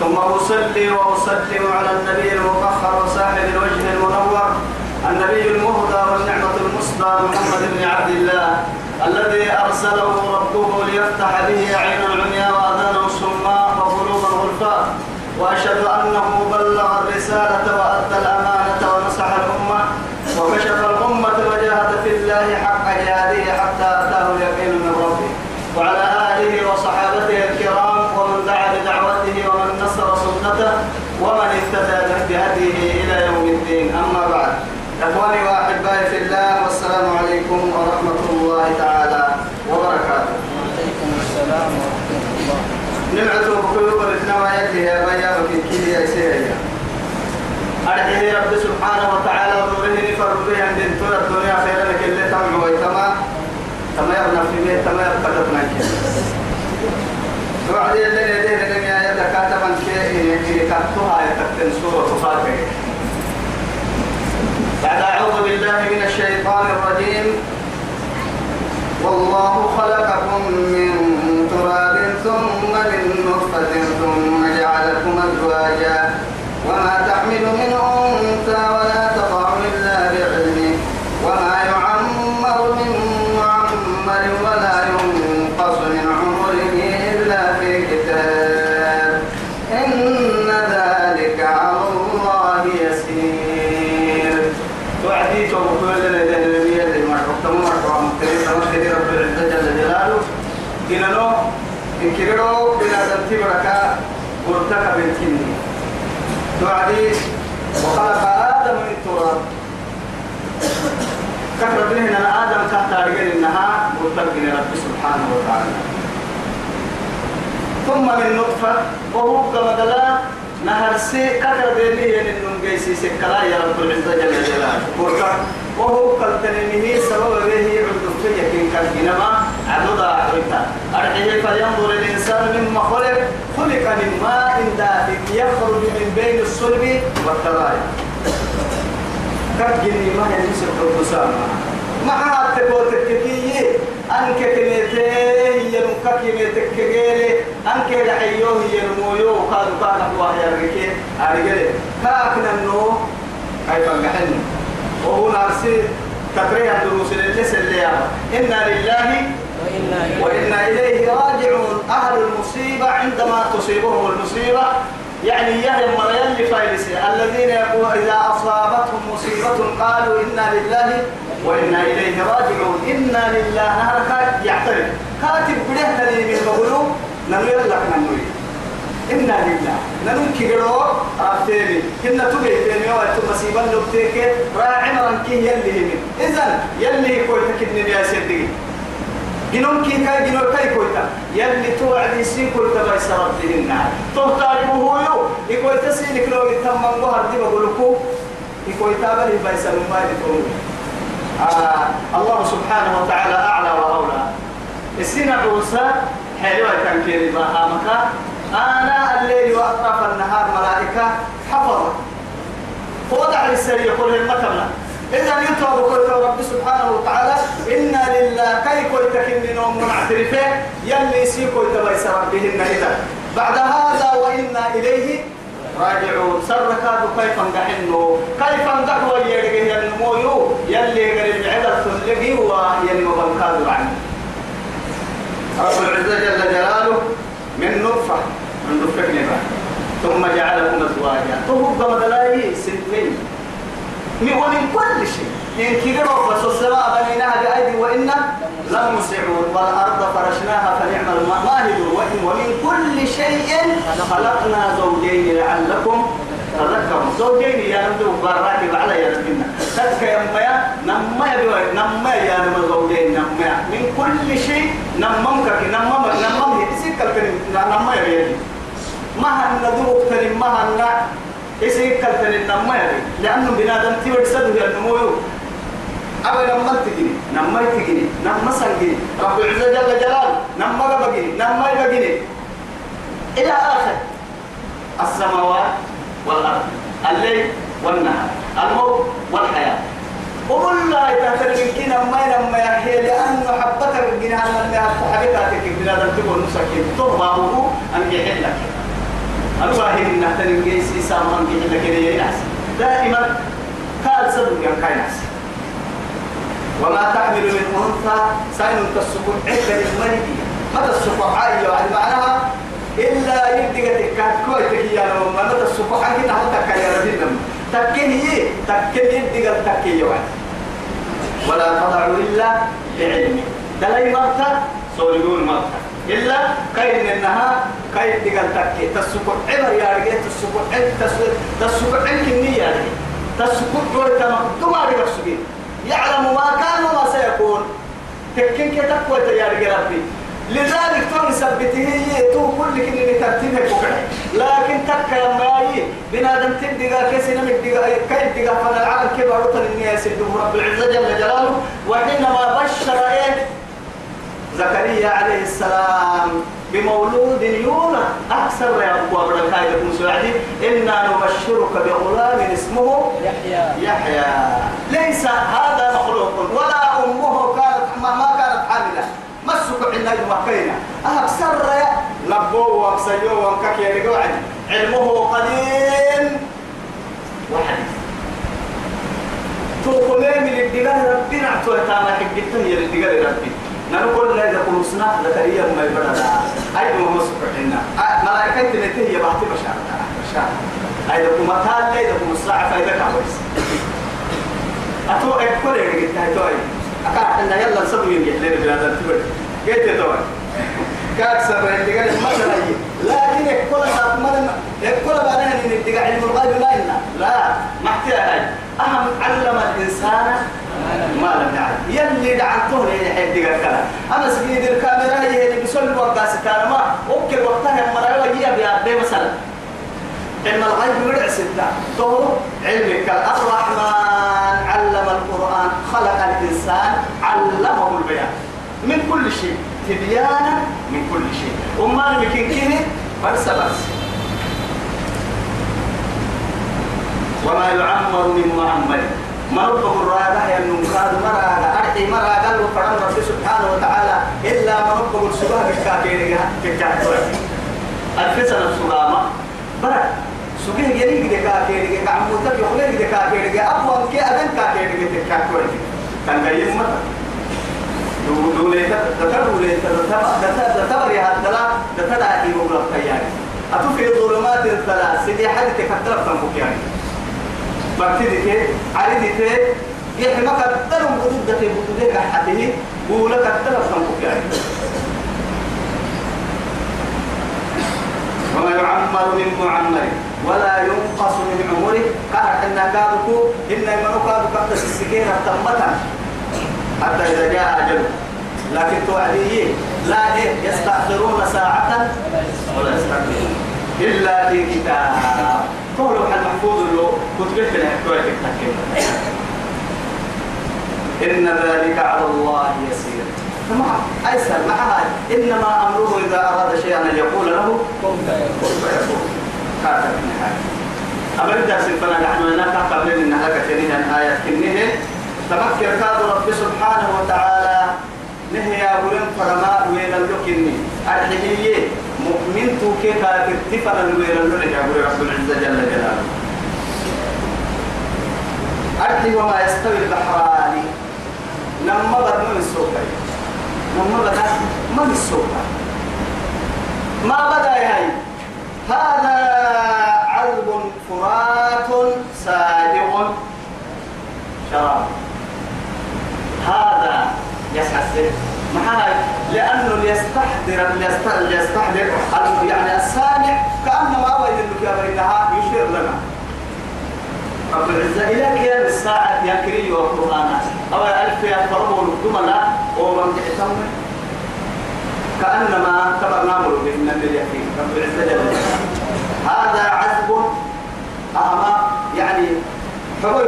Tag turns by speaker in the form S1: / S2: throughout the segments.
S1: ثم أصلي وأسلم على النبي المطهر وصاحب الوجه المنور النبي المهدى والنعمة المصدى محمد بن عبد الله الذي أرسله ربه ليفتح به عين العمياء وأذان الصماء وقلوب الغرفاء وأشهد أنه بلغ الرسالة وأدى الأمانة ونصح الأمة وكشف الأمة وجاهد في الله حق جهاده حتى أتاه اليقين من ربه وعلى آله وصحابته الكرام ومن دعا بدعوته ومن نصر سنته ومن اهتدى بهديه إلى يوم الدين أما بعد. إخواني وأحبائي في الله والسلام عليكم ورحمة الله تعالى وبركاته.
S2: وعليكم السلام ورحمة الله.
S1: نمعته بقلوب يدي يا بيا وكي كي يا سيريا. أرحيه رب سبحانه وتعالى ونوره نفر به عند الدنيا خيرا لك اللي تمع ويتما. تما يبنى في بيت تما يبقى تبنى وعد اللي يديه لن يا كاتبا كي كتبها يتكتن سورة فاتحة بعد أعوذ بالله من الشيطان الرجيم والله خلقكم من تراب ثم من نطفة ثم جعلكم أزواجا وما تحمل من أنثى إن كيرو بنا دمتي بركة ورتك بنتيني توعدي وخلق آدم من تراب كفر بنا أن آدم تحت رجل إنها ورتك رب سبحانه وتعالى. ثم من نطفة وهو كما دلا نهر سي كتر ديني ين النم جيسي سكلا يا رب العزة جل جلاله. وهو كالتنميه سبب به عبد في يكين كالجنما أرحيه فينظر الإنسان مما خلق خلق من ماء دافق يخرج من بين الصلب والترايب كالجني ما ينسى الحسامة معها تقول تككية أنك كنيته هي نكك كنيتك كجيلي أنك دحيوه هي نمويو. قالوا كان الله يرجع أرجع كأكنا النو كيف نحن وهو نارسي. تقريها الدروس اللي سليا إنا لله
S2: وإنا إليه
S1: راجعون. أهل المصيبة عندما تصيبهم المصيبة يعني يهي مريم لفايلسي الذين يقول إذا أصابتهم مصيبة قالوا إنا لله وإنا إليه راجعون. إنا لله. نهر يعترف. كاتب بليه لي من بقولوا نمير لك نموي إنا لله. نمو كيرو كنا تبي تاني وقت مصيبة نبتيك. راعي مرنكي يلي من. إذن يلي كوي تكدني يا سيدي. جنون كي كاي جنون كاي كويتا. يلي توعد يسين كويتا باي سرد لهن تختار هو يو. يكوي تسينك لو يتمم بهر دي بقولكو. يكوي تابل باي سرد ما يتقول آه الله سبحانه وتعالى أعلى وأولى. السنة عوسى حلوة تنكيري بها مكا أنا الليل وأطراف النهار ملائكة حفظة. وضع للسريع يقول المكملة إذا يتوب كل رب سبحانه وتعالى إنا لله كي كنت كن نوم منعترفه يلي سيكو تبيس ربهن إذا بعد هذا وإنا إليه راجعون. سركاد كيف نقحنه كيف نقحوا يلقيه النمويو يلي قريب عدد تلقي ويلي مبنكاد عنه رب العزة جل جلاله من نطفة من نطفة ثم جعلكم أزواجا. تهب مدلاي سنتين من ومن كل شيء. إن كبروا السماء بنيناها بأيدي وإنا لموسعون والأرض فرشناها فنعم الماهدون ومن كل شيء خلقنا زوجين لعلكم تذكروا زوجين يا نبدو براكب على يا نبينا تذكر يا ميا نما يا نما يا نما زوجين نما. من كل شيء نممك نمم نمم. يسيك الكلمة نما يا بيدي ما هن ندوك تلم ما هن إسي كالتن النمو يعني. لأنه بنادم تيود سده النمو أبدا نما تجيني نما تجيني نما سنجيني. رب العزة جل جلاله نما بجيني نما بجيني. إلى آخر. السماوات والأرض الليل والنهار الموت والحياة. وقل لا يتهتر من كنا ما ينمى يحيي لأنه حبتك الجنة أن حبيتك بلاد تقول نسكين. تربعه أن يحل لك الواحد إن نهتر جيسي سامان يحل لك يا ناس. دائما قال صدق يا كايناس وما تحمل من أنثى سين تسكن عدة الملكية متى السفحاء يعني معناها إلا يدقى تكاد كوي تكيا لهم ما السفحاء كنا هم تكيا ربنا تكيه تكيه يدقى تكيه واحد ولا تضع إلا بعلمه دلي مرتا سوليون مرتا إلا كاين إنها كاين دقل تكي تسكت عبر يا رجال تسكت عبر تسكت عبر كنية يا رجال تسكت جوه تمام دماغ رسولين يعلم ما كان وما سيكون. تكين كتكوة يا رجال ربي. لذلك تون سبته تو كل كن ترتيبه بكره لكن تك يا ماي بنادم تدقى كسنا مدقى كيف دقى فن العالم كيف عرض الناس رب العزة جل جلاله. وحينما بشر إيه؟ زكريا عليه السلام بمولود يولد أكثر يا أبو بن سعدي إنا نبشرك بغلام اسمه
S2: يحيى.
S1: يحيى. ليس هذا مخلوق ولا أمه كانت ما, ما كانت حاملة. مسك عنا المكينة أهب سر لبو ومسيو ومكك يا علمه قديم. وحديث توقمي من الدجال ربنا؟ عطوه تاما حقتها هي الدجال ربي؟ نقول لا إذا كنا سنا زكريا ما يبرد. أي ما مسك عنا ملائكة تنتهي بحث بشار بشار أيضا كما تال إذا كنا الساعة فإذا كابوس أتو أكبر يا رجل تاي أكاد أن يلا نسوي ينجح لنا بلاد التبر قلت توي. كأكثر اللي قال مثلا لكن يكون مثلا يكون بعدين إن اتقاع علم الغيب لا ما احتاج. أهم علم الإنسان ما لم يعلم. يلي دعته لي يحيد دقا كلا أنا سجيد الكاميرا هي اللي بيسول ستانا ما أوكل وقتها مرة وجيه بيا مثلا. علم الغيب ورع ستة. تو علمك الرحمن علم القرآن خلق الإنسان علمه البيان. من كل شيء. تبيانا من كل شيء. وما ممكن كده بس بس وما يعمر من معمر ما ربه الرابع يا النمكاد مرا أرحي مرا قال وفرم رب سبحانه وتعالى إلا ما ربه السباه بالكاكير كاكير ألف سنة سلامة برا سوكيه جري كده كاكير كعمودك يخلي كده كاكير أبوان كي أبن كاكير كده كاكير كان جاي مرة. دولة تتدولة تتبر يا هذا تتدعى في مغلق يعني أتوفي ظلمات ثلاث سيدي حدث كتلف تنبك يعني عريدي كي يحمى كتلف بدودة بدودة حتة بولا كتلف تنبك يعني وما يعمر من معمر ولا ينقص من عمره. قال إن كادكو إن من كادك قد السكينة تمتا حتى إذا جاء أجله لكن توعديه لا إيه يستأخرون ساعة ولا يستقبلون إلا في كتاب. قولوا حل محفوظ له كتبت في الحكوية التكيم إن ذلك على الله يسير. فمع أيسر مع هاي إنما أمره إذا أراد شيئا أن يقول له
S2: فيكون
S1: فيكون كاتب أما إذا سنفنا نحن هناك قبل أن هلك تنين آيات كنه. تمكر كاد رب سبحانه وتعالى نهي أقولن فرما وين اللوكني الحقيقية مؤمن توكي كافر تفن الوين اللوكني أقول رب العزة جل جلاله. أرضي وما يستوي البحران. لما بد من السوق. لما بد من السوق. ما بدا هاي هذا عذب فرات سادغ شراب. هذا يسحسن معاي لأنه ليستحضر ليست- ليستحضر يعني السامع كأنما أول إنك يا بينها يشير لنا. رب العزة إلى قيام الساعة يكري والقرآن أو ألف يفرموا الجملة ومن تحتم. كأنما تبرنا به من اليقين. رب العزة جل. هذا عذب أما يعني حبيب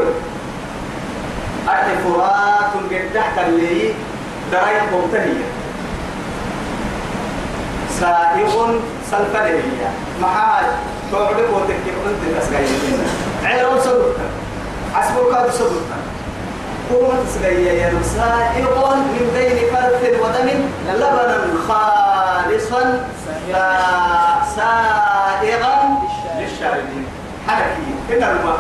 S1: أرحي فرات قد تحت اللي دراية ممتهية سائغ سلفنية محاج. توعدك وتكيب أنت تسغيين عيرون سبتا عسبوك هذا سبتا قوة تسغيين يا سائغ من بين فرث ودم. لبنا خالصا. سائغا. للشاربين. حركي كنا الماء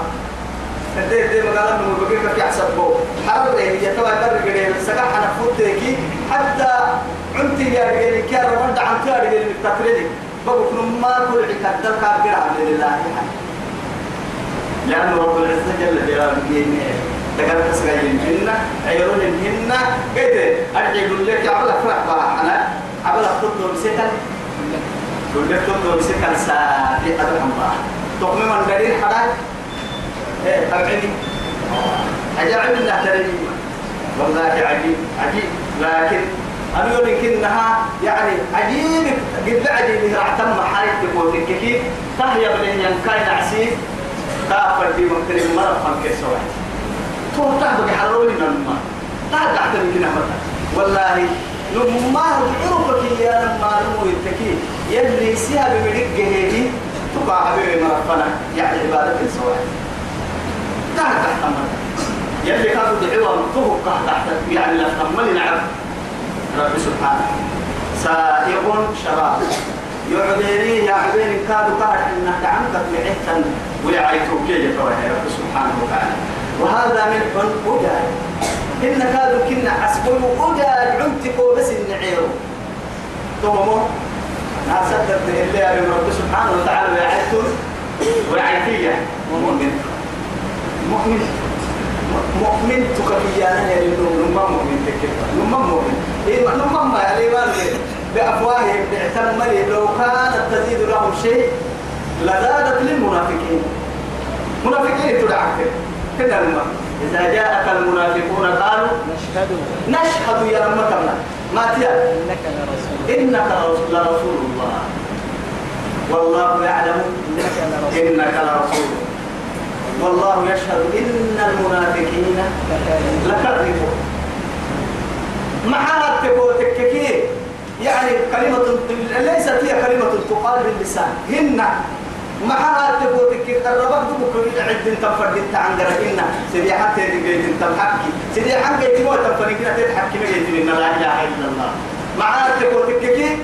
S1: تدي دي مقالة من بقيك في حسب بو حرب إيه يتوى در قليل سقح أنا فوتيكي حتى عنتي يا رجالي كيا رمض عن كيا رجالي بالتقريد بقول ما كل عكاد در كابر عبد الله لأن رب العزة جل جلاله تقدر تسقين هن عيرون هن قلت أرجع يقول لك عبد فرح بها أنا. عبد تطلب سكن. يقول لك تطلب سكن ساعة أدرهم بها تقوم من دليل إيه أبعدي أجعل الله ترني والله عجيب عجيب لكن أنا لك إنها يعني عجيب قد عجيب راح تم حالك تقول لك تهيا بلين ينكاين عسير كافر دي مقترب مرة فان كيسوي تو تحبك حرولي نما لا تحت من والله لما عرفك يا لما نمو يتكي يلي سيها بمدق جهدي تقع حبيبي مرفنا يعني عبادة سواء تحت تحت يلي كانوا دعوة مطهق تحت يعني لا تحمل نعم رب سبحانه. سائغ شراب. يعبيني يا عبين كادوا كاد إنك عنك معهتا ويعيتوا كي يتوهي رب سبحانه وتعالى. وهذا من أجال إن كادوا كنا عسبوا أجال عنتكوا بس النعيرو تومو ناس أدت اللي يا رب سبحانه وتعالى ويعيتوا ويعيتيا مؤمن مؤمن. مؤمن تكفيانا يا نما مؤمن تكفى. نما مؤمن. إيه ما يعني ما بأفواههم باعتمل لو كانت تزيد لهم شيء لزادت للمنافقين. منافقين تدعك كده لما. إذا جاءك المنافقون قالوا
S2: نشهد.
S1: نشهد يا كمنا. ما تيا؟
S2: إنك لرسول.
S1: إنك لرسول الله. والله يعلم.
S2: إنك لرسول.
S1: والله يشهد إن المنافقين لكذبون معها تقول تككي يعني كلمة ليست هي كلمة تقال باللسان. هن معها تقول تككي قربت بك عد انت فردت عن دركنا سيدي حتى انت تحكي سيدي حق يتمو تفرقنا تتحكي ما لا إله إلا الله. معها تقول تككي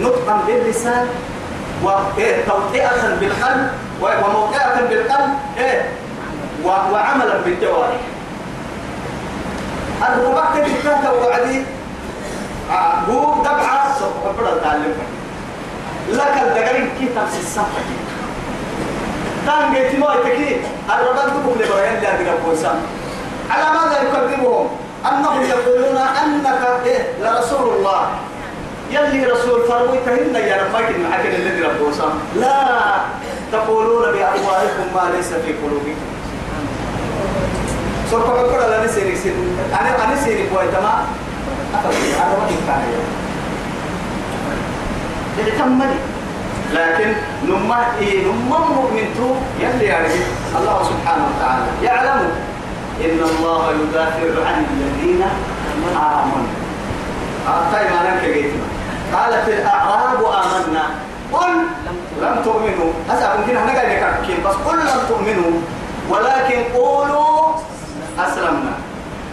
S1: نطقا باللسان وتوطئة بالقلب وموقعة بالقلب إيه؟ وعملا بالجوارح. الرباط بالكهة وعدي بوب دبعة سوف تعلم لك الدقرين كي تمسي السفر كان جيتي ما يتكي الرباط دبوب لبريان لا تقبل على ماذا يكذبهم أنهم يقولون أنك إيه؟ لرسول الله. يلي رسول فروي تهنا يا رب ما كنا معك الذي ربوسا لا تقولون بأفواهكم ما ليس في قلوبكم. سوف أقول أنا سيري سيري أنا أنا سيري بوي تما أنا ما كنت تمني. لكن نما إيه نما مؤمن تو يلي يعني الله سبحانه وتعالى يعلم إن الله يدافع عن الذين آمنوا. طيب أنا كجيتنا قالت الأعراب آمنا. قل لم تؤمنوا. هذا ممكن أنا قاعد أكمل بس قل لم تؤمنوا ولكن قولوا أسلمنا.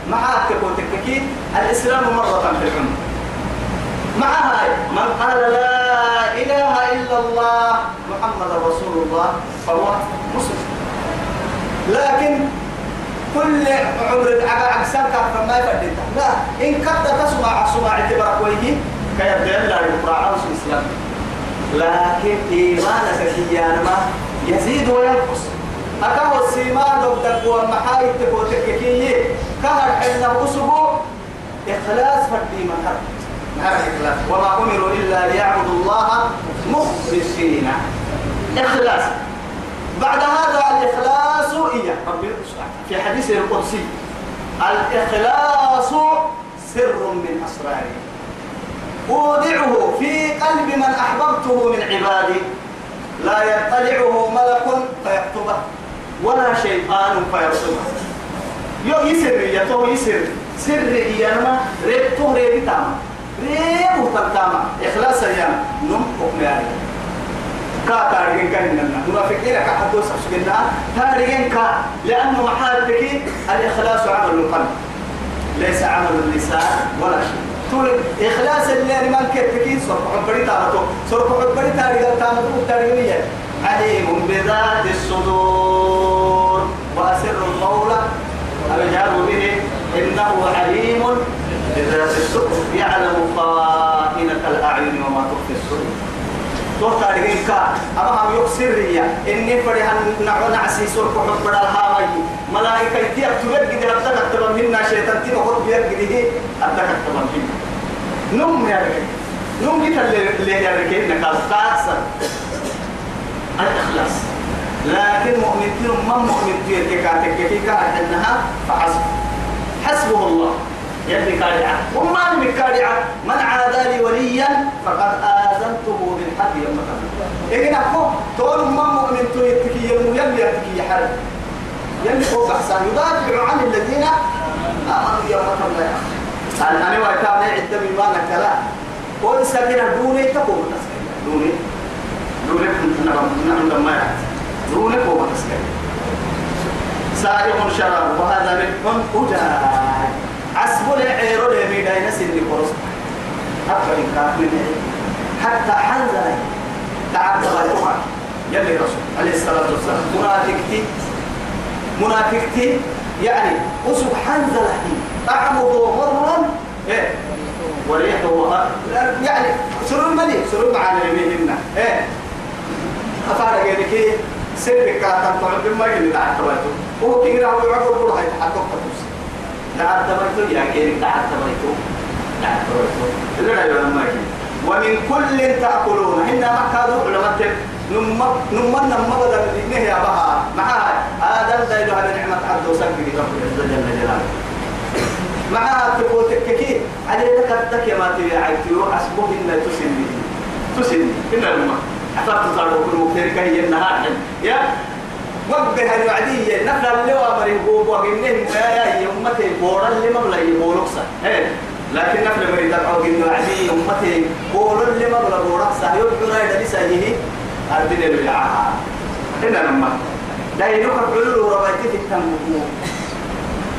S1: مع تقول تككي الإسلام مرة في العمر. مع هاي من قال لا إله إلا الله محمد رسول الله فهو مسلم. لكن كل عمر عقا عكسان كافر ما يفدد لا إن كنت تسمع سمع اعتبارك ويجي كيبدأ لا يقرأ عوش الإسلام. لكن إيمانك كيانا يزيد وينقص. أكاه السيمان ضدك والمحايد تبوتك كي كهر حين أسبو إخلاص فردي مكر إخلاص. وما أمروا إلا ليعبدوا الله مخلصين. إخلاص. بعد هذا الإخلاص إياه. في حديث القدسي الإخلاص سر من أسراري أودعه في قلب من أحببته من عبادي. لا يطلعه ملك فيكتبه ولا شيطان فيرسمه. يو يسر يتو يسر. سر يانا ريبتو تاما. ريبو تاما. إخلاص يانا نم حكم يعني كا تارجين كان لنا منافقين كا حدوس أشكلنا تارجين كا. لأنه محاربك الإخلاص عمل القلب. ليس عمل اللسان ولا شيء. تقول إخلاص اللي ما كتكين صرف حبري تامتو صرف حبري تارجين تامتو تارجين عليم بذات الصدور. وأسر القول الجار به إنه عليم بذات الصدور. يعلم خائنة الأعين وما تخفي الصدور. توتا دين كا. أما هم يكسر ريا. إني فرحان نعو نعسي سور كحب بدل هاوي. ملائكة يتي أكتبت قد أبدا كتبا منا شيطان بيت قد هي أبدا كتبا منا نوم يا رجل. نوم جيت اللي يا رجل نقال خاصة الإخلاص لكن مؤمن تيرم ما مؤمن تير كاتك كي كاتنها فحسب. حسبه الله. يلي كارعة وما من كارعة من عادى لي وليا فقد آذنته بالحق يوم كان إذن أكو تقول ما مؤمن تيتكي يلم يلي يتكي حرب. يلي فوق أحسان يدافع عن الذين آمنوا يوم كان أنا وأتابع عدة بما نكلا قول سكينة دوني تقوم دوني. دوني نعم نعم لما يعد. دوني قوم سائغ شراب وهذا من أجاج. عسبو لعيرو داينا سيدي قرص. حتى إن كان من حتى حنزل تعبد غيرها يلي رسول عليه الصلاة والسلام. منافقتي. منافقتي. يعني أسب حنزل طعمه مرا إيه. وريحه يعني سرور ملي سرور معنا يميننا. إيه. أفعل كي سرك كاتم طعم بما يلي تعبد هو كي يراوي عقب روحي حتى تعال تبيتو يا كيري تعال تبيتو تعال تبيتو لا لا ما ومن كل تأكلون هنا ما كانوا علماء نم نم نم بدل إنه يا بها. معها هذا دليل على نعمة عبد وسلم رب العزة جل جلاله. معها تقول تككي على لك التك ما تبي عيتيو أسبوع إن تسني تسني إن الماء حفظت صاروا كل مكترك هي النهار يا. وقبها الوعدية. نفلا اللي وامر يقوب وقنين يا يومتي بورا اللي مبلا يبولوكسا لكن نفلا مريد أقعد إنه عدي يومتي بورا اللي مبلا بوركسا يبقى رايدا لسا أردين اللي يعاها هنا لما. لا يلوك بعلو ربايتي في التنبو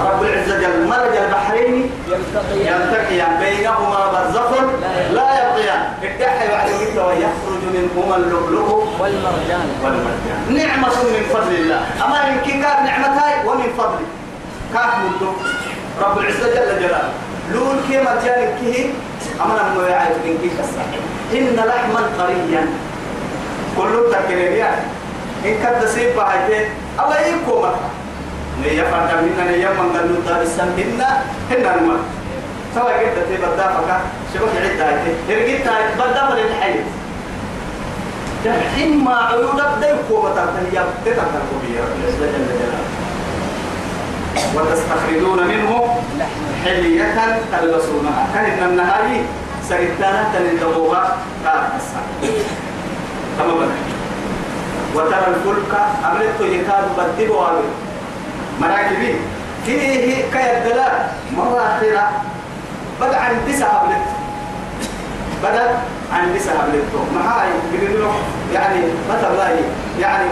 S1: رب العزة جل مرج البحرين يلتقيان بينهما برزخ لا يبغيان الدحي بعد كده ويخرج منهما اللؤلؤ
S2: والمرجان.
S1: والمرجان. نعمة من فضل الله. أما إن كان نعمتاي ومن فضل. كاف مدو. رب العزة جل جلاله. لون كيما جانب كيه؟ أمنا من يعرف من كيف إن لحما طريا كل تكريريا إن كنت سيب بحيث أو يكو مكة نيا فرد منا نيا من دار السم هنا نما سواء قد تبى دافك شبك عد هاي هرجت هاي بدأ من الحي جحيم ما عيونك ده يكو مكة تنيا تتكلم بيا جل جلاله وتستخرجون منه حلية تلبسونها كان النهاية سيدنا تندبوها قال تمام وترى الفلك أمرت يكاد بدب وابل مراكبين فيه كيدلا مرة أخيرة. بدأ عن تسعة أبلت بدأ عن تسعة ما هاي يقولوا يعني مثلا يعني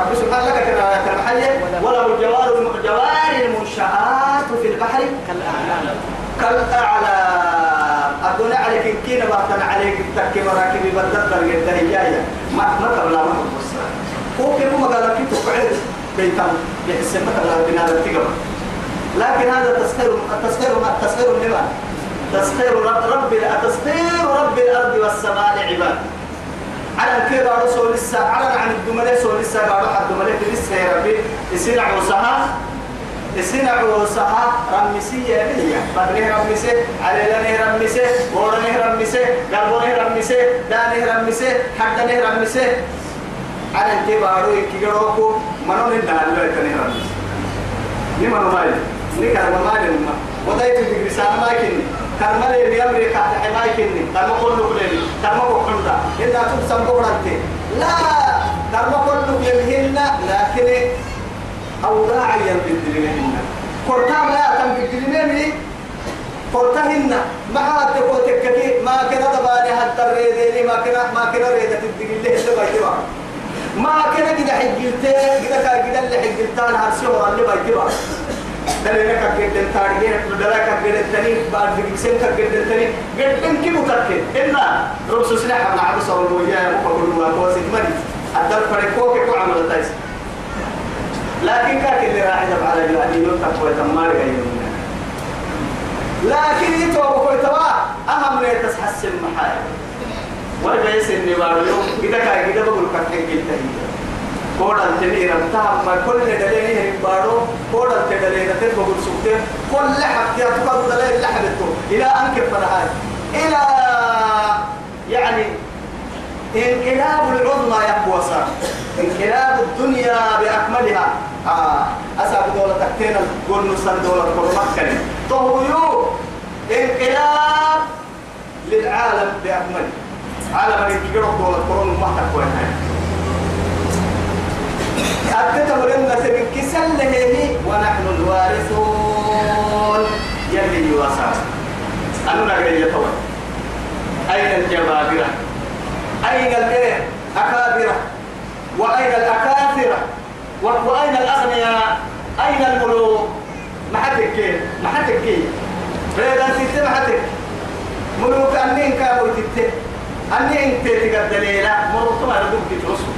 S1: رب سبحانه لك كالحية وله الجوار الجوار المنشآت في البحر.
S2: كالأعلام.
S1: كالأعلام. أدوني عليك كينا بطن عليك تكي مراكبي. بدل درجة هي ما ما تبلا ما هو كيف ما قال تقعد بيتام يحس ما تبلا بنا التجمع لكن هذا تسخير التسخير التسخير لمن تسخير رب رب تسخير رب الأرض والسماء عباد. على كده رسول الساعة على عن الدملة رسول الساعة قالوا حد الدملة لسه يا ربي. يصير عوسها السنة عوسها رمسية بنية بدره رمسي عليلانه رمسي غورنه رمسي قلبونه رمسي دانه رمسي حدنه رمسي على انتبارو يكيروكو منون الدهان لو يتنه رمسي لما نمال نكر ممال لما ودايت بجرسان ما كني كرمال اللي أمريكا تحماي كني كرم كله كلني كرم كله إلا تبسم بورنتي لا كرم كله يمهلنا لكن أوراعيا بالدلمهن قرطان لا تم بالدلمهن قرطهن ما تقول تككي ما كنا دباني حتى الريدين ما كنا ما كنا ريدة الدقيل اللي بايتبا ما كنا كده حجلتين كده كده اللي حجلتان هرسيه اللي بايتبا دلنا كجد تارجين دلنا كجد تاني بعد بيكسين كجد تاني جد إنك متأكد إن رب سنة حنا عبد الله عليه وسلم ما هو سيدمني أدل فريقوك كو عمل تايس لكن كاك اللي راح يجب على الجوانين يتقوى تمار غيرنا لكن كوي توا أهم لي تسحسن محايا ورجع يسن بارو يوم كده كاي كده بقول كتك كده كودا تني رمتا ما كل دليل هي بارو كودا تدليل تن بقول سوته كل حتى تقول دليل لحدته إلى أنك فرحان إلى يعني انقلاب العظمى يقوى صار انقلاب الدنيا بأكملها آه أساب دولة تكتين القرن سن دولة كرمكة طهيو انقلاب للعالم بأكمله عالم الانقلاب دولة كرون ما تكوين أكتب لنا من كسل هي ونحن الوارثون. يلي يواسع أنا نقول يتوى أين الجبابرة؟ أين الإيه؟ أكابرة. وأين الأكاثرة؟ وأين الأغنياء؟ أين الملوك؟ ما حدك كيف ما حدك كيف ريدا ستة ما حدك ملوك أنين كابو تتة أنين تتقد دليلا ملوك ما ردوك تترسل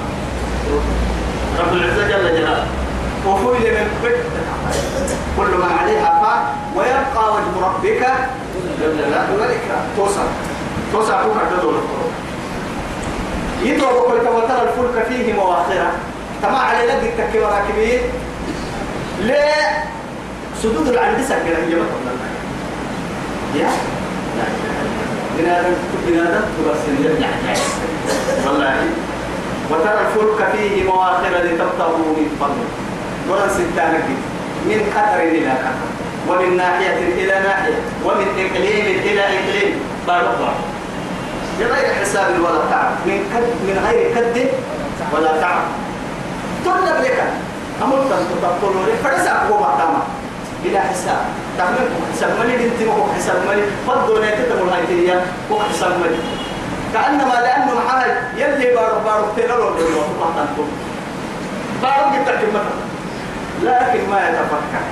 S1: رب العزة جل جلاله. وفويل من بيت كل من عليها فان ويبقى وجه ربك جل جلاله توصل توصل فوق الدول القرآن يدعو بقول وترى الفلك فيه مواخرة. تما على لدي التكي وراكبين لا سدود العندسة كده هي يا؟ لا بنادم بنادم تبصر والله. وترى الفلك فيه مواخر لتبتغوا من فضله ولا ستانك من قطر إلى قطر ومن ناحية إلى ناحية. ومن إقليم إلى إقليم. بارك بغير حساب ولا تعب من كد من غير كد ولا تعب تطلب لك. أمرت أن تطلب لك تاما بلا حساب. تعمل حساب ملي انت مو حساب ملي فضل لا تتم الهيتية مو حساب ملي كأنما لأنه محل يلي بارو بارو تلو لو بارو جبتك مثلا لكن ما يتفكر.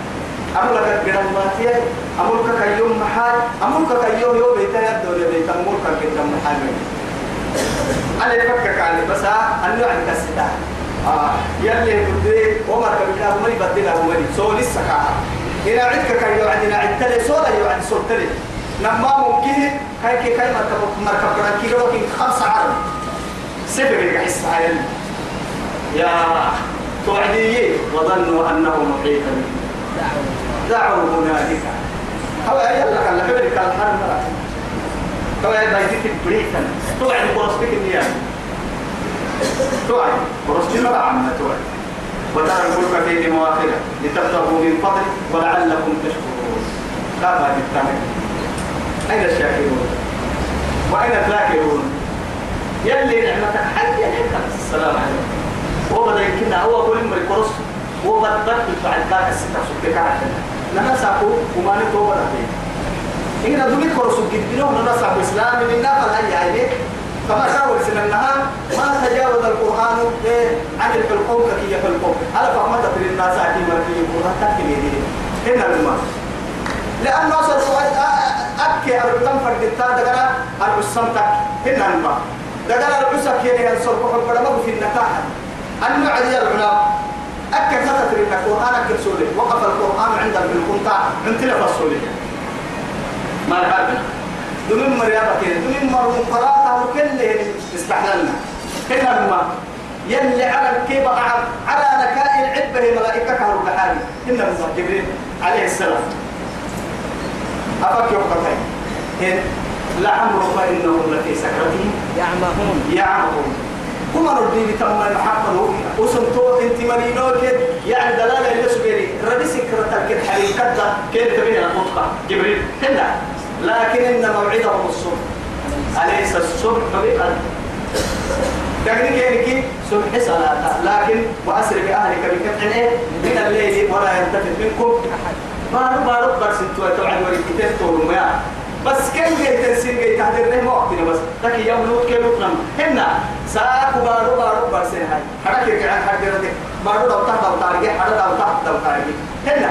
S1: أمرك كده ما فيه أمرك كيوم محال أمرك كيوم يوم بيتا يبدو لبيتا أمرك كده محال. أنا يفكك على بس أنه عن كستا آه يلي بدي وما كبيرا ومري بدينا ومري سو لسه كاها إذا عندك كيو عندنا عندنا سولا يو عند سلطني نما ممكن كاي كي كاي مركب كي خمسة عرب. سبب الحس هاي يا توعدي وظنوا أنه محيط دعوا هنالك. هو يلا كان لحبرك كان حرم هو يلا يديك بريتا توعد برسبك النيام توعد برسبك مرة عامة توعد. وترى الفلك فيه مواخرة. لتبتغوا من فضل ولعلكم تشكرون. ما تتعمل أين الشاكرون؟ وأين الذاكرون؟ يلي نعمتك حد يلي السلام عليكم. وبدأ يمكن هو كل مرة كرس وبدأ بعد ذاك الستة سكة كعدنا نما ساكو وما نتوبة لديه إن دولي كرسو جدنا ونما ساكو إسلام من نافل هاي عيني كما شاور سننها ما تجاوز القرآن عن الحلقوم كي يحلقوم على فهمت في الناس أكي مركي القرآن. دي إن الماء لأنه أصل أكي أربطان فردتا دقنا أربسان تك إن الماء دقنا أربسك يعني أنصر بحب رمض في النكاح النوع دي العلماء. أكد فتت لك القرآن أكد سوري وقف القرآن عند القنطع من تلف السوري ما الحال؟ دون مريابة كده دون مرهم قراءة وكل استحللنا كنا ما يلي على الكيبة على نكاء العب به ملائكة كانوا بحالي. إن جبريل عليه السلام. أفك يوقفين إن لعمرك إنهم لفي سكرتهم
S2: يعمهون.
S1: يعمهون. كما نردي بتم محمد وسنتو انت مرينو كد يعني دلالة اللي سبيري ردي سكرة كد حريم كدا كيف تبين الخطة جبريل. هنا. لكن إن موعدهم الصبح. أليس الصبح بقلب تقدر كينك صبح صلاة. لكن وأسر بأهلك بكتع إيه؟ من الليل ولا يلتفت منكم. ما ما رب برسنتوا توعد وريك تفتور ما بس كم جاي تنسين جاي تهدر له وقتنا بس. لكن يوم لوت كيلو نم هنا ساك بارو بارو برسين هاي. حرك يرجع حرك يرجع بارو دو تحت دو تارجع حرك دو تحت دو تارجع هنا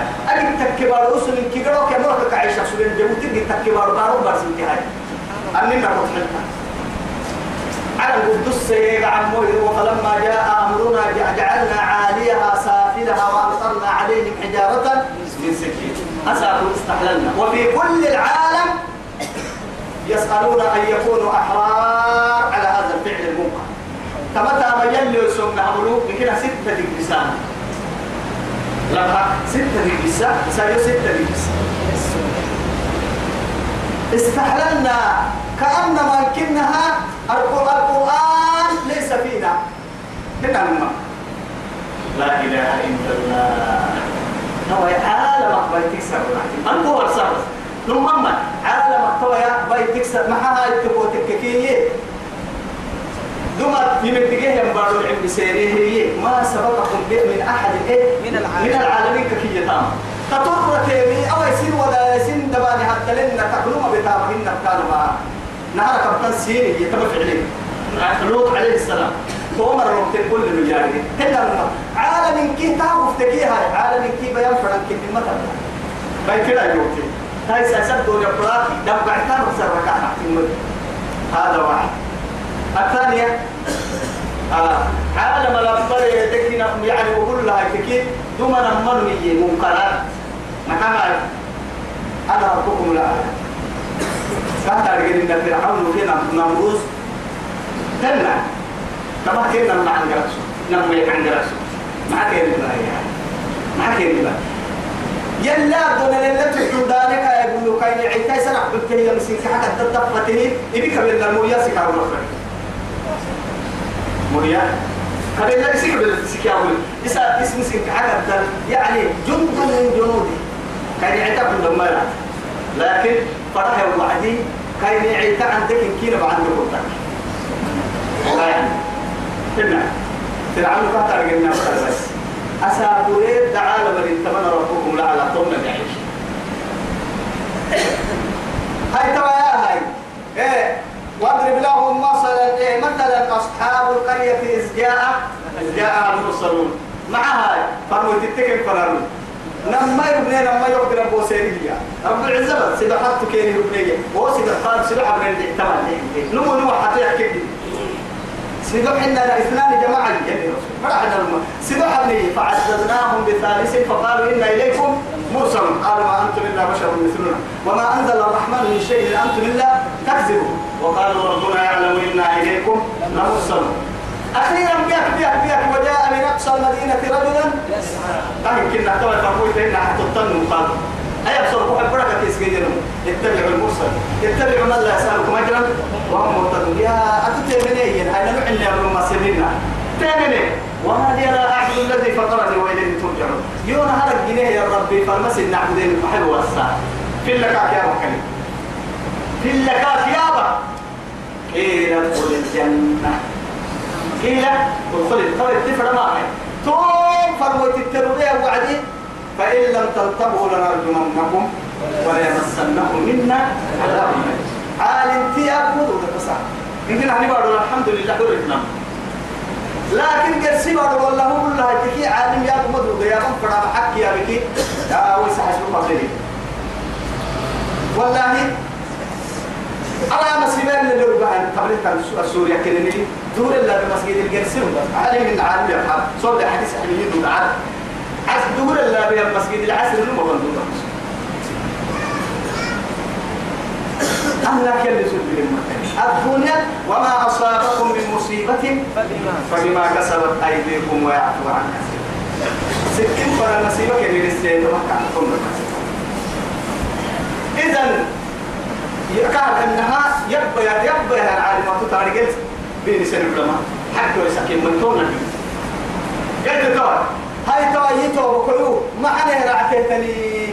S1: بارو أصل من كيلو كم كعيشة سوين جبوتي تكي بارو بارو برسين هاي أني نقول حلتا على القدس عمو فلما جاء أمرنا جعلنا عاليها سافلها وأمطرنا عليهم حجارة من سكين. أسافوا استحللنا. وفي كل العالم يسألون أن يكونوا أحرار على هذا الفعل المنكر. كمتى ما يلي يسمى ملوك بكنا ستة لسان لما ستة لسان سايو ستة لسان استحللنا. كأنما كنها القرآن ليس فينا. هنا الماء لا إله إلا الله. هو عالم أقبل تكسر أنت هو الصرف نمما عالم أقبل بيت تكسر معها التبو تككية دوما يمتقيه ينبارو العلم بسيريه هي. ما سبقكم به من أحد إيه؟
S2: من العالمين.
S1: من العالمين ككية تام. تطر تيمي أو يسين ولا يسين دباني حتى لنا تكلم بتامهن كانوا معها نهار كابتن سيري يتم فعلين لوط عليه السلام. تومر لوط كل المجاري هنا عالم كي تعرف تكيها عالم كي بيان فرن كي المثل باي كده يوتي هاي سياسات دنيا براكي دم بعتان وصار ركعة هذا واحد. الثانية آه عالم الأفضل يدكنا يعني وكل لها تكيد دوما نمر هي منكرات محمد أنا ربكم لا كان تارجين إن فرعون وكنا نمروز كنا كما كنا مع عندرس نم يك عندرس ما كان لا يعني ما كان لا يلا دون اللي تحكم ذلك يقولوا كاين عيتا سنع بكي يمسك حتى تدفته يبيك من المويا سكاو نفر مويا قبل لا يسيك بالسكاو إسا اسم سك حتى يعني جند من جنودي. كان كل دمارات لكن فرح وعدي كاين عيتا عندك كينا بعد قلتك. لا يعني هنا فرعون كاتر قلنا بس أسابوري تعالى من انتمنى ربكم لعلى طول يعيش. هاي يا هاي. إيه. واضرب لهم مثلا إيه مثلا أصحاب القرية اذ جاء اذ جاء المرسلون. مع هاي فرموا تتكن فرارون لما يبني لما يقدر ابو سيريا رب العزة بس سيدا حط كيني يبني. هو سيدا قال سيدا عبر الاحتمال نمو نمو حتى يحكي. سيدو حنا اثنان جماعة يعني فرحنا لما سيدو حبني فعززناهم بثالث فقالوا إنا إليكم مرسلون. قالوا ما أنتم إلا بشر مثلنا. وما أنزل الرحمن من شيء إن أنتم إلا تكذبون. وقالوا ربنا يعلم إنا إليكم لمرسلون. أخيرا بيك بيك بيك وجاء من أقصى المدينة رجلا.
S2: يسعى
S1: طيب كنا توا تقول فإن حتطن وقال أي أبصر روح البركة تسجدهم اتبعوا المرسل. اتبعوا من لا يسألكم أجرا. وهم مهتدون يا أتتمنين هاي نوع اللي أمر ما وما لي أنا أعبد الذي فطرني وإليه ترجعون. يوم هذا الجنيه يا ربي. فالمسل نعبدين فحلو والساعة في اللكاك يا ركني في اللكاك يا با قيل ادخل الجنة. قيل ادخل. الطريق تفرع معي. توم فروت التربية وعدي. فإن لم تنتبهوا لنرجمنكم وليمسنكم منا عذاب. عالم في أبود وتقصى يمكن أن يبارو الحمد لله درتنا لكن قرسي بارو والله الله تكي عالم يا مدو يا من فرا حق يا بكي. يا ويس حسب قبلي والله على مسيبين اللي لو بعد قبل السوريا كلمني دور الله بمسجد القرسي عالم من عالم يا حال صور حديث حبيبي دور عالم. عس دور الله بين مسجد العصر اللي ما بندور أهلا كل سبيل الدنيا وما أصابكم من مصيبة
S2: فبما
S1: كسبت أيديكم ويعفو عن كثير سكين فلا نسيبك اللي للسيد وحكا إذن يكاد أنها يبقى يبقى العالمات تارجت بين سنة حتى يسكن من تونا قلت تور هاي تو يتو بكلو. ما أنا رعتني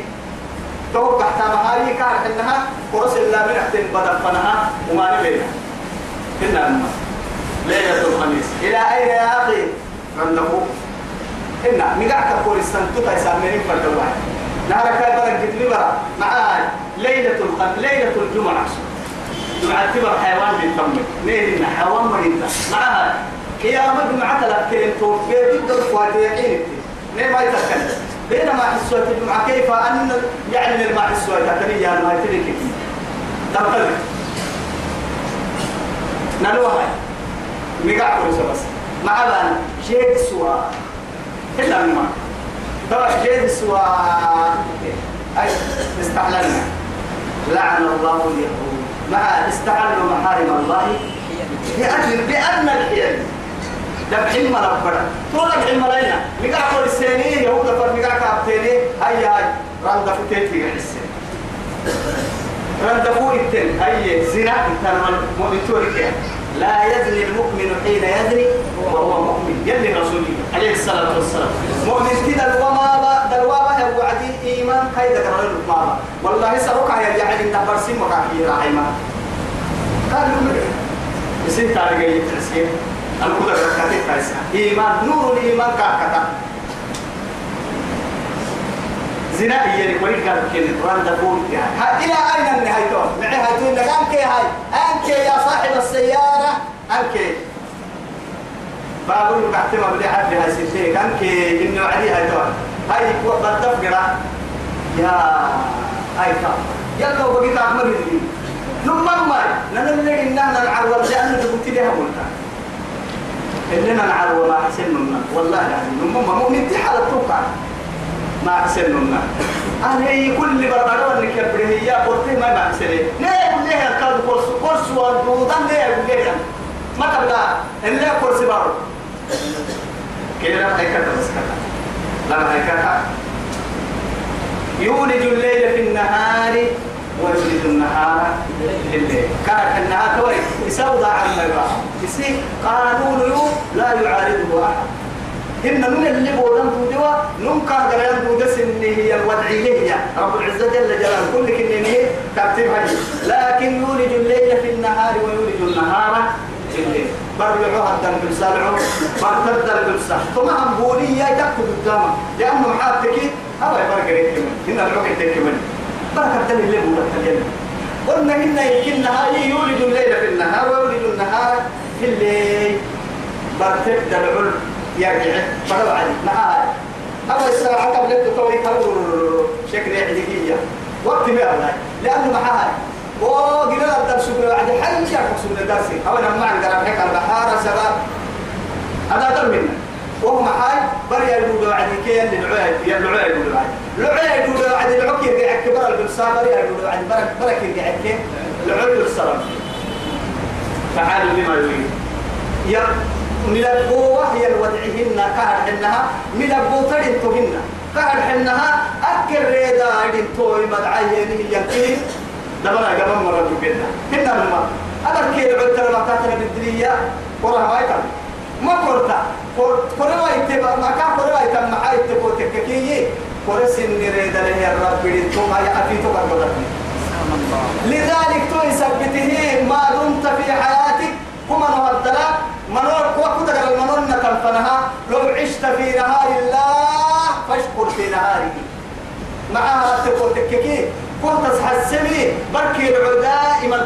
S1: توقع تامهاي كان إنها قرص الله من أحسن بدفنها وما نبينا كنا أما ليلة الخميس إلى أين يا أخي؟ عنده إن مقعك قول السنتو تيسامين فردوا نهار كاي بلد قد لبرا معاي. ليلة الخم ليلة الجمعة. جمعة تبر حيوان بيتمي نيرنا حيوان مريضة معاها قيامة جمعة لك كلمة توفي ضد الفواتيحين. نير ما يتكلم بينما حسوة الجمعة كيف أن يعني ما حسوة تكريا ما يتريك تبتلك نلوها مقع كل بس. مع بان شيء سوا. إلا ما ترى شيء سوا. أي استحللنا. لعن الله اليهود. مع استحلوا محارم الله. بأجل بأن الحيل. دبحين ما نبرا طول ما لنا. مقع كل السنة يهود فر مقع كابتيني. هاي هاي. ران دفتين في ران دفو التن هاي زنا المؤمن تورك لا يزني المؤمن حين يزني وهو مؤمن. يلي رسولي. عليه الصلاة والسلام. مؤمن كده الوما دلوابة هو وعدي إيمان كيدا كرر الماما والله سروك يا يعني نبر سين مكاكي راحما قال له يصير تارجع يترسيه القدر كاتب كايسا إيمان نور الإيمان كاكتا زنا هي كويس قال كن قرآن دبور إلى أين النهاية معي هاي تقول لك. أنك هاي أنك يا صاحب السيارة أنك لك أحتمال بدي حد هاي سيشيك أنك إنه علي هاي توا هاي بدف قرا يا هاي تا يلا وبقيت أعمل ذي نمم ما ننلقي إننا نعرض لأن تقول لي هقولها إننا نعرض ما حسن منا والله يعني نمم مؤمن تحال توقع. ما أحسننا أنا هي كل بربرة اللي كبرة هي قلت ما ما أحسنه ليه ليه كاد كورس كورس ودودا ليه ليه ما تبغى اللي كورس بارو؟ كده هيك كده لما هيك يولج الليل في النهار ويولج النهار الليل. كان النهار توي يسوضع عن ما يصير قانون لا يعارضه أحد. إن من اللي بودن تودوا نمكا قريان تودا سنه هي الوضعية هي رب العزة جل جلاله كل كنه ترتيب هاي لكن يولج الليل في النهار ويولج النهار في الليل. برجعوا هذا بالسالعو برتد بالسح ثم هم بولية يتأكد قدامه لأنه محاتك هذا يبرق كمان هنا الروح كمان بركة اللي بودن تلين قلنا إن يمكن هاي يولج الليل في النهار ويولج النهار في الليل. برتد العلم يرجع. فلو علي معاه أول الساعة قبل التطوي كبر شكل إعلامية وقت ما أولاي لأنه معاه وقلنا الدرس كله بعد حي شاف مقصود الدرس. أو أنا ما عندنا هيك البحارة سبب. هذا در منا وهو معاي بري يقول بعد كي العيد يا العيد يقول بعد. العيد يقول بعد العك يرجع كبر البنسا بري يقول بعد برك برك يرجع كي العيد السلام. فعال لما يريد. يا من القوة هي الودعهن كهر حنها. من القوة تهن. كهر حنها أكل ريدا عدين توي مدعيه هي يمكن لما قبل مرة تبينا هنا لما أنا كيل عدت لما كاتنا بالدنيا. ورا ما يتم ما قلت لذلك تو يثبته ما دمت في حياتك كما نهدلا منور وقت المنور نتنفنها لو عشت في نهار الله فاشكر في نهاره معها تقول تككي كنت تحسبي بركي العداء من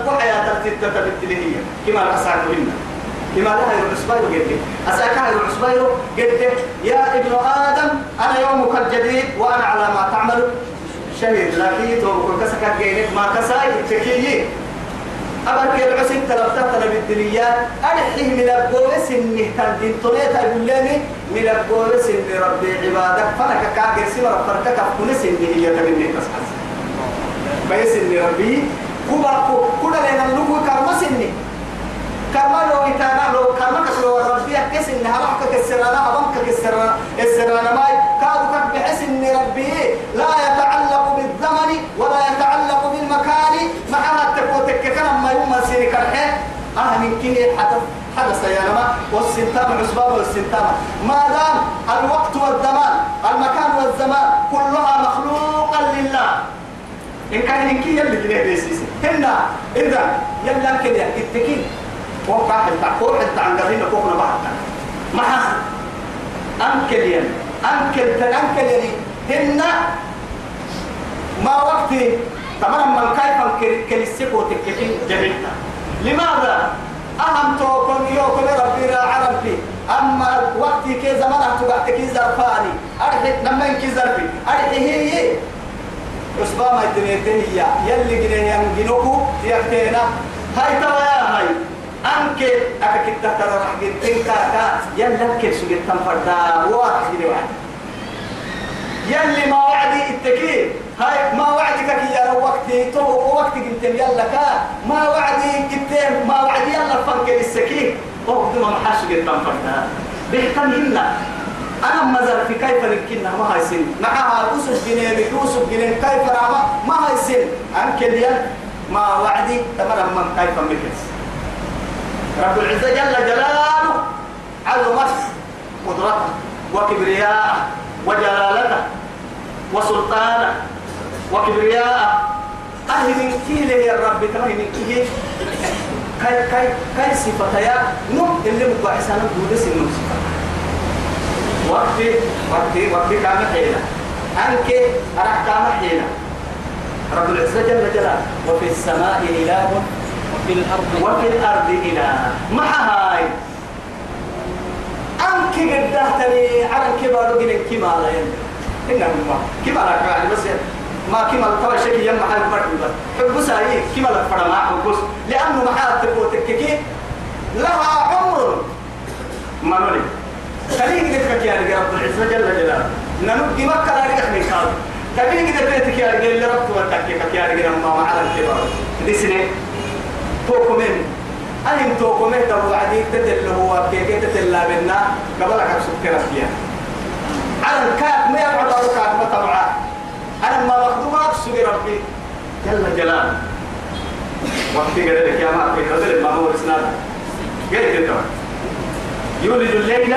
S1: تبتلهية كما الأسعد منا كما لها العصبير قد أسأكها العصبير قد يا ابن آدم أنا يومك الجديد وأنا على ما تعمل. شهيد لكن تو كسكت ما كساي تكيي أبرك العسل تلبتها بالدنيا أرحيه من الجوس إنه تندين طريقة يقول لي من الجوس إن ربي عبادك فأنا كاكر سمر فرتك كنس إنه هي تبني تسحس بيس إن ربي كوبا كودا لنا اللغو كرمس إني. كرما لو إتانا لو كرما كسلو ربي أكس إنها رحك كسرانا أبنك كسرانا السرانا ماي. كادو ربي لا يتعلق بالزمن ولا يتعلق بالمكان. معها تكوتك كلام ما يوم سيرك الحين أه من كه حدث حدث يا لما والسنتام عصباب والسنتام. ما دام الوقت والزمان المكان والزمان كلها مخلوقا لله. إن كان إن كي يلي جنيه بيسيسي. هنا إذا يلا كده التكين وقع حتى قول حتى عن قرينا كوكنا بعض معها أنكل يعني أنكل تنكل يعني هن ما وقتي تمام من كيف كنسيكو تككين جميعنا لماذا؟ أهم توكم يوكم ربي عربي أما وقتي كي زمان أتوقعت كي زرفاني. أرحي لما كي زرفي. أرحي هي أسبوع ما يتنيته هي. يلي جنيه ينجنوكو. يكتينا هاي توا يا هاي. أنك أكيد ترى راح جدين كاكا يلا كيف سجد تنفردا واحد جدي واحد. يلي ما وعدي التكير هاي ما وعدك يا وقتي تو وقت قلت يلا كا. ما وعدي قلت ما وعدي يلا فنك السكين وقت ما محاش قد تنفردا بيحكم هنا أنا مزر في كيف نكنا ما هاي سن. معها أوسف جنيه بيوسف جنيه كيف رama ما هاي سن. أنك ما وعدي تمام من كيف مكس. رب العزة جل جلاله عظمت قدرته وكبرياءه وجلالته وسلطانه وكبرياءه. أهل من كيله يا رب كما من كيه؟ كاي كاي كاي صفة يا نم اللي مقع سنة بودس النم وقت وقت وقت كام حيلة. أنك أرح كام حيلة. رب العزة جل جلاله. وفي السماء إله
S2: وفي الأرض
S1: وفي الأرض إله مع هاي أنك قدرتني على كبار جنين كما لا يندر إنما كما لا يعني بس ما كما ترى شيء يم محل فرد بس. حب ساي كما لا فرد ما حب لأنه محل تبو تككي لها عمر. ما نولي خليك دتك يا رب العزة جل جلاله. ننقي مكة لا رجع من كذا تبين كده بيتك يا رجال رب وتكك يا رجال ما على الكبار. دي سنة توكمين. أهم توكمين تبو عديد تتل هو كيكي تتل بنا قبل أن سكر فيها. على الكاك ما يقعد على الكاك ما طبعا أنا ما مخدومات سوي ربي. جل جلاله وقت قال لك يا ما في رجل ما هو إسناد. قال كده يولد الليل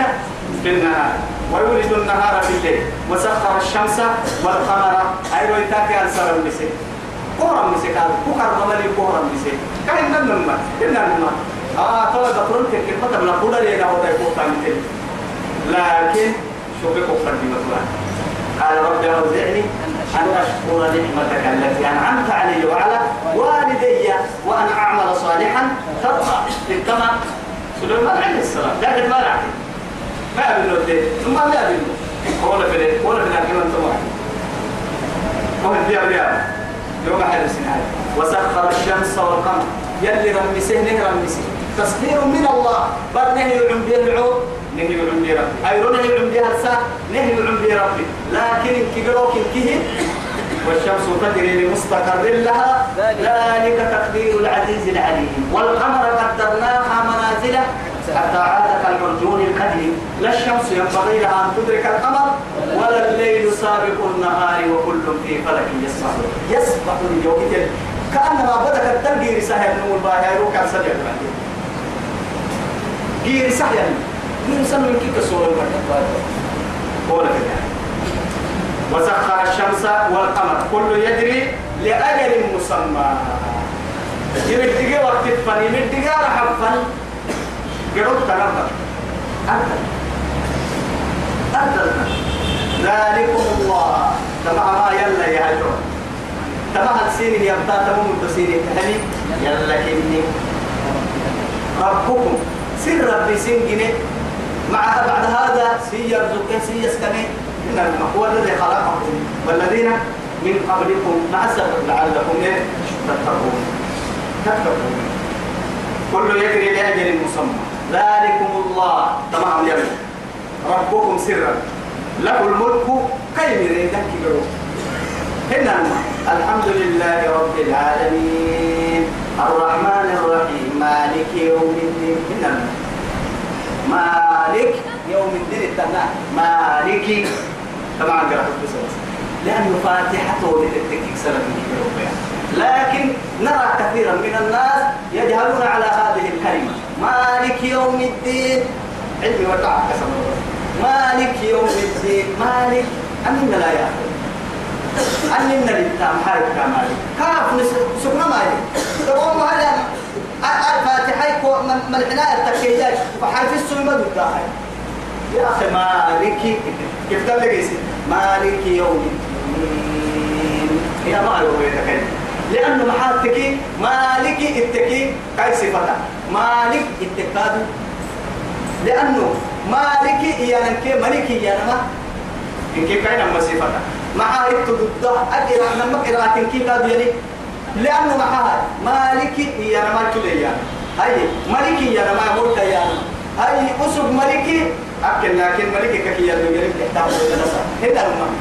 S1: في النهار. ويولد النهار في الليل. وسخر الشمس والقمر. أيضا يتاكي أنصر المسيح كورم مسك هذا كوكر مملي كورم مسك كاين نم نم إن نم آه ترى دكتور كيف ما تبلا كودا لينا هو ده كوكر مثل لكن شو بكو فردي مثلا قال رب أوزعني أن أشكر نعمتك التي أنعمت علي وعلى والدي وأن أعمل صالحا ترضى. كما سليمان عليه السلام. لكن ما نعرف ما أبنه ده ثم ما هو لا في هو لا في لكن أنت واحد هو الديار ديار يوم حد السنة وسخر الشمس والقمر. يلي رمسه نه رمسه. تسخير من الله. بل نهي عن به العود نهي عن به ربي. أي نهي عن به الساعة نهي عن به ربي. لكن كجروك كه والشمس تجري لمستقر لها. ذلك تقدير العزيز العليم. والقمر قدرناها منازل حتى عاد كالمرجون القديم لا الشمس ينبغي لها أن تدرك القمر ولا الليل سابق النهار وكل في فلك يسبحون يسبح اليوم كأنما بدك التلقي رسالة النمو الباهي يروك عن رسالة جي رسالة من كيف سورة المرة هو لك وسخر الشمس والقمر كل يجري لأجل مسمى. يمتقي وقت الفن يمتقي رح الفن قرب تنظر أنت أنت ذلكم الله. تبع ما يلا يا هجر تبع السين يبتا تمام التسين تهني. يلا كني. ربكم. سر ربي سين جنيه مع بعد هذا سيرزق سيسكني إن هو الذي خلقكم والذين من قبلكم مع لعلكم تتقون. تتقون. كل يجري لأجل مسمى. ذلكم الله. تمام يا ربكم سرا. له الملك كي يريدك هنا الحمد لله رب العالمين. الرحمن الرحيم. مالك يوم الدين. هنا مالك يوم الدين. التنى مالك. طبعا قرأت بس لأنه فاتحته لتكتيك سنة لكن نرى كثيرا من الناس يجهلون على هذه الكلمة. مالك يوم الدين. علمي وقع مالك يوم الدين. مالك. أمنا لا يأخذ أننا للتام حارب كمالك كاف سكنا مالك. تقوم هذا الفاتحة من الحناية التكيجات فحرف السلمة بالداخل يا أخي مالك. كيف تلقى مالك يوم الدين. يا ما يوم لأنه محاتك مالك التكي كاي صفتا مالك التكاد لأنه مالك إيانا ملك إيانا إن كي كاين أما صفتا مع التضد أقرأ نما قراءة كي كاد يعني. لأنه معها مالك إيانا ما تليا هاي ملك إيانا ما يقول إيانا هاي أسب ملك. أكل لكن ملك كي يلو يلو تحتاج إلى هذا المعنى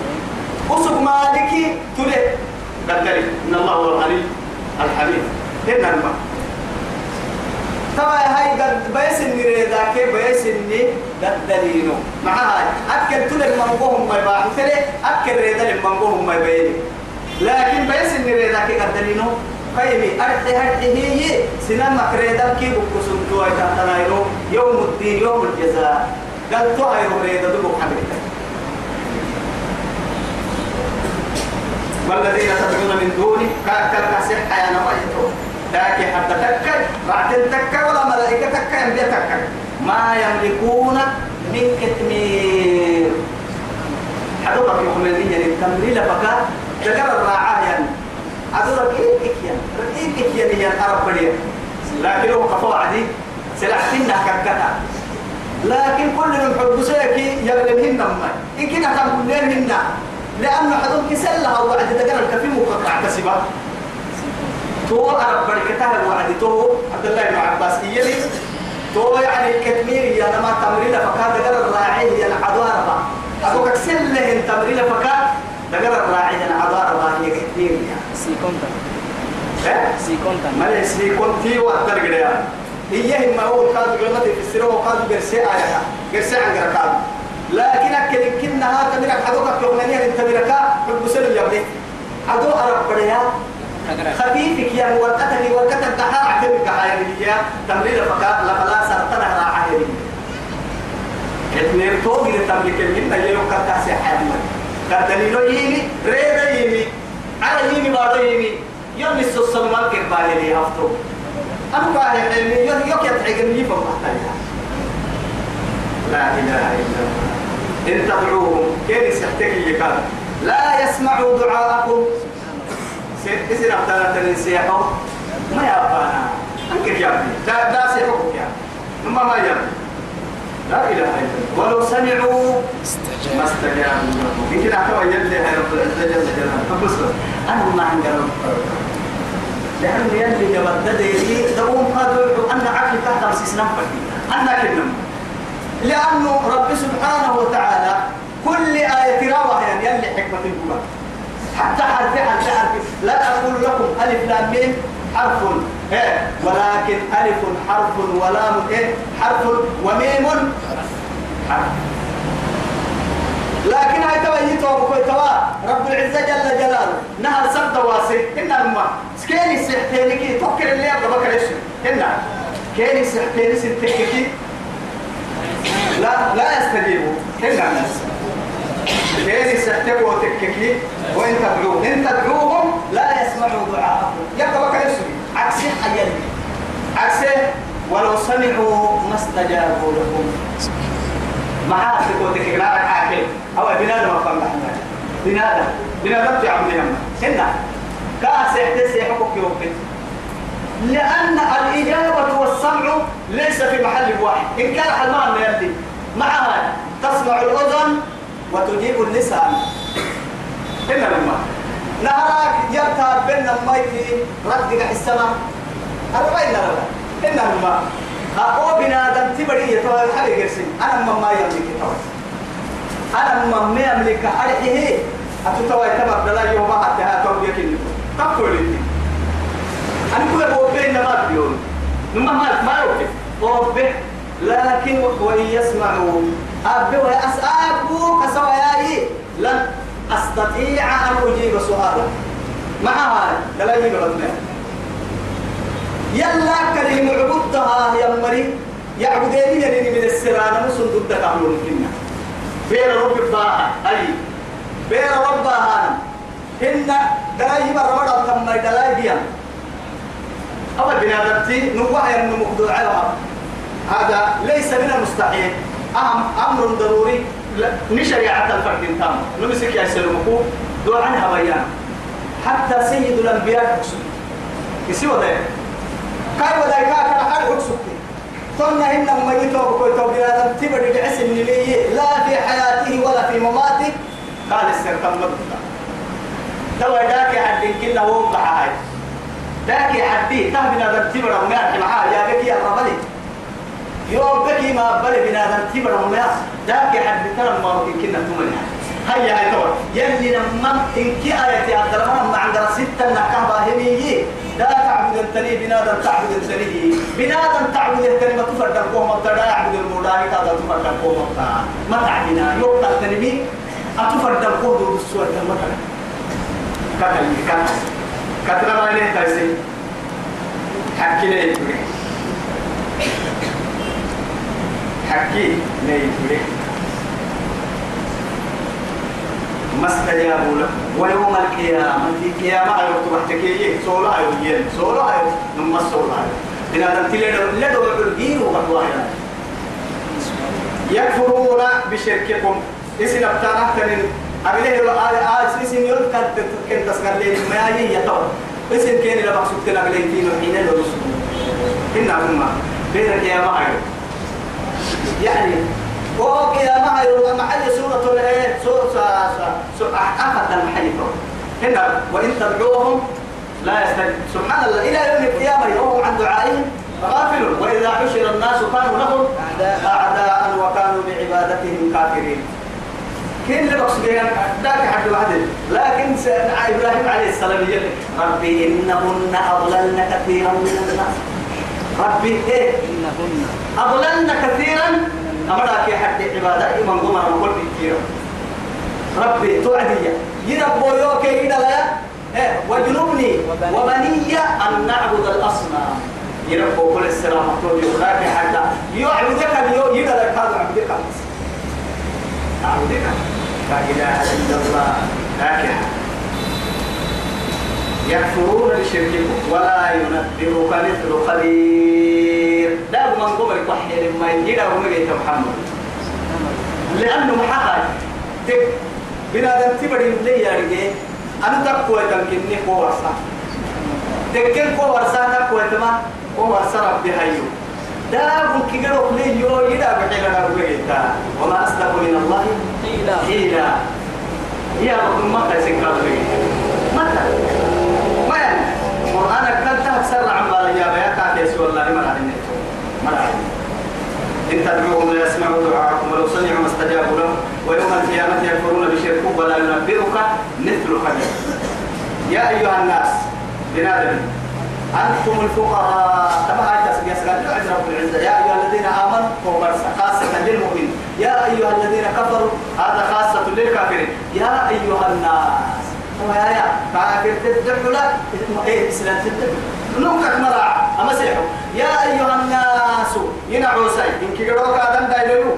S1: أسب مالك تلي قدري إن الله هو الغني الحميد. هنا الماء طبعا هاي قد بيس النري ذاك بيس الني قد دلينو مع هاي. أكل تل المنقوهم ما يباح تري أكل ريدا المنقوهم ما يبين لكن بيس النري ذاك قد دلينو قيمي أرحي أرحي هي سينما كريدا كي بكسون تو أي تنايرو يوم الدين يوم الجزاء. قال تو أيرو ريدا دبو حبيبي والذين تدعون من دونه كاكل كسح يا نبيتو لكن حتى تكل بعد تكل ولا ملائكة تكل يمدي تكل ما يملكون من كتمير حدوك يومين يعني التمريل بكا ذكر الراعاة يعني. إيه إكيان إيه إكيان يعني أرب بديا لكن هو قفوا عدي سلعتنا ككتا لكن كل من حب سيكي يغلبهن ما إن كنا تقولين هنا لأنه حدوم كسلها وعد تقرا الكفي مقطع كسبة تو أرب بركتها وعد تو عبد الله بن عباس إيلي تو يعني كتمير يا نما تمرين فكاد تقرا الراعي يا العدوارة أبو كسل له تمرين فكاد تقرا الراعي يا العدوارة هي كتمير يا.
S2: سيكونتا.
S1: إيه؟
S2: سيكونتا.
S1: ما لسي كنتي وأترك لها هي ما هو كاد قلنا في السر وكاد برسي آية. برسي عن كاد لكن أكل كنا هذا من حدوك يومني أنت مركا حب سلم يا ابني. حدو أرب بديا خفيفك يا ورقتك ورقتك دحار عتبك عايري يا تمرير فكا لفلا سرطنا راعي اثنين توقي تملك الهند يلو كتا سحاب كتلينو يمي ريدا يمي على يمي بارو يمي يوم السوسن مالك بالي لي هفتو. أنا قاعد علمي يوم يوم يتعجبني فما لا إله إلا الله. إن تدعوهم كيف سحتك يكاد لا يسمعوا دعاءكم. سير أبتنا تنسيحوا ما يبانا أنك يا أبني. لا لا سيحوك يا نما ما يبني لا إله إلا الله. ولو سمعوا ما استجابوا لكم يمكن أحكوا يلي هاي رب العزة جل جلاله. فبص أنا ما عندي رب. لأنه يلي جبدد يلي دوم قادوا أن عقل تحت سيسنم فكي أنا كنم لأنه رب سبحانه وتعالى كل آية رواه يعني يلي حكمة القرآن. حتى حرف حرف حرف. لا أقول لكم ألف لام ميم حرف. إيه. ولكن ألف حرف ولام إيه. حرف وميم حرف. لكن هاي تبا يتوب توا رب العزة جل جلاله نهر سبت واسع. إن الماء سكيني سحتيني كي تفكر اللي أبدا بكر إيش كيني سحتيني سنتككي لا لا يستجيبوا. إلا الناس. كيني سحتكوا وتككي وإن تدعوهم. إن تدعوهم لا يسمعوا دعاءكم. يبقى بكر إيش عكسي حيالي عكسي ولو سمعوا ما استجابوا لكم. معاه تقول تكلا لك عاكل أو بنادم أفهم لحنا بنادم. بنادم تعمل لهم هنا كاس يحتسي حقوق لأن الإجابة والسمع ليس في محل واحد. إن كان حلمان يلي معها تسمع الأذن وتجيب اللسان. هنا لما نهارك يرتاب بين الميت ردك السماء. هذا بين لنا هنا لما أقوى بنادم تبري يتوى الحالي قرسي. أنا ما ما يملك توى أنا ما ما يملك أرحيه أتتوى يتبع دلا يوم حتى هاتوا يكين تقول لي. أنا كل بوبين ما بيون نما ما ما يوكي بوبين لكن وإن يسمعوا أبي ويسأبوا كسواياي لن أستطيع أن أجيب سؤالا معها لا يجيب غدنا يلا كريم عبدتها يا مري يعبدين يلي من السرانة مسن ضد قبلون فينا. بير رب باها أي. بير رب باها هن دلاي برا تم دلاي أول بنادرتي نوع ينمو على هذا ليس من المستحيل. أهم أمر ضروري. نشريعة الفرد تام. نمسك يا سلمكو دو عنها بيان. حتى سيد الأنبياء يسوى ذلك كاي وذلك كان حال حكسك ثم إن ميتوا بكل توبيرا تبدي بعس النبي لا في حياته ولا في مماته. قال السر تم توا داك حد كنا هو هاي. داك حدي تهبنا ذنتبرا وما معاه يا بك يا ربلي يوم بكي ما بلي بنا ذنتبرا وما داك حد ترى ما ممكن كنا تمنها هيا هاي توا يلي لما إنك آية عبد الرحمن مع عند ستة نكهبا همية لا تعبد التني بنادم تعبد التني. بنادم تعبد التني ما تفرد القوم لا يعبد المولاي هذا تفرد القوم ما تعبنا يوم التنمي أتفرد القوم دول السوء المكان كتل كتل ما يلين تايسي حكي لي حكي لي ما استجابوا له ويوم القيامة في قيامة يوم تحتكي سولا يوين سولا نم سولا إن هذا تلي لدو بالدين وقتوا يكفرون بشرككم. إسن أبتانا أبليه لو آل آل إسن يرد كنت كنت تسكر لي ما يجي يتوه إسن كين لما سكت أبليه دين حين لو رسول إن هم. بين القيامة. يعني وقيا ما يروى محل سورة الايه سورة سورة أحد المحل هنا وإن تدعوهم لا يستجيب. سبحان الله إلى يوم القيامة يوم عن دعائهم غافل وإذا حشر الناس كانوا لهم أعداء وكانوا بعبادتهم كافرين. كين اللي بقصد ذاك حد واحد لكن إبراهيم عليه السلام يقول ربي إنهن أضللن كثيرا من الناس. ربي إيه؟
S2: إنهن.
S1: أضللن كثيرا. أمرا كي حد عبادة. إيمان قمر وكل كثير ربي توعدي. يربو يوكي إلى لا إيه؟ وجنوبني وبني. أن نعبد الأصنام. يربو كل السلام مطلوب يخاك حتى يعبدك اليوم يدى لك هذا عبدك أعبدك. لا إله إلا الله. هكذا يكفرون بشرككم ولا ينبئك مثل خبير. ده من قبل كحيل ما يجينا ومجيت محمد. لأنه محقق تك بنا تبدي لي يا رجال أنا تقوى تمكنني قوة صح تكن قوة صح تقوى تما قوة صح ربي ممكن يروح لي يو يدا بحيلنا ومجيتا وما أصدق من الله.
S2: قيل
S1: إلا يا رب ما تسكر لي متى وين؟ قرآن كنت أكثر عن بالي يا بيا كاتيس والله ما رأيني ما رأيني إن تدعوهم لا يسمعوا دعاءكم ولو سمعوا ما استجابوا لهم ويوم القيامة يكفرون بشرككم ولا ينبئك مثل خبير يا أيها الناس بنادم. أنتم الفقراء تبع آية تسبيح سجاد يعز رب العزة يا أيها الذين آمنوا وبرسا خاصة للمؤمنين. يا أيها الذين كفروا هذا خاصة للكافرين. يا أيها الناس ويا يا كافر تدعو لا إيه إسلام تدعو. نمكك مرع أما سيحو يا أيها الناس ينعو سي. إنك قدوك آدم دايلو.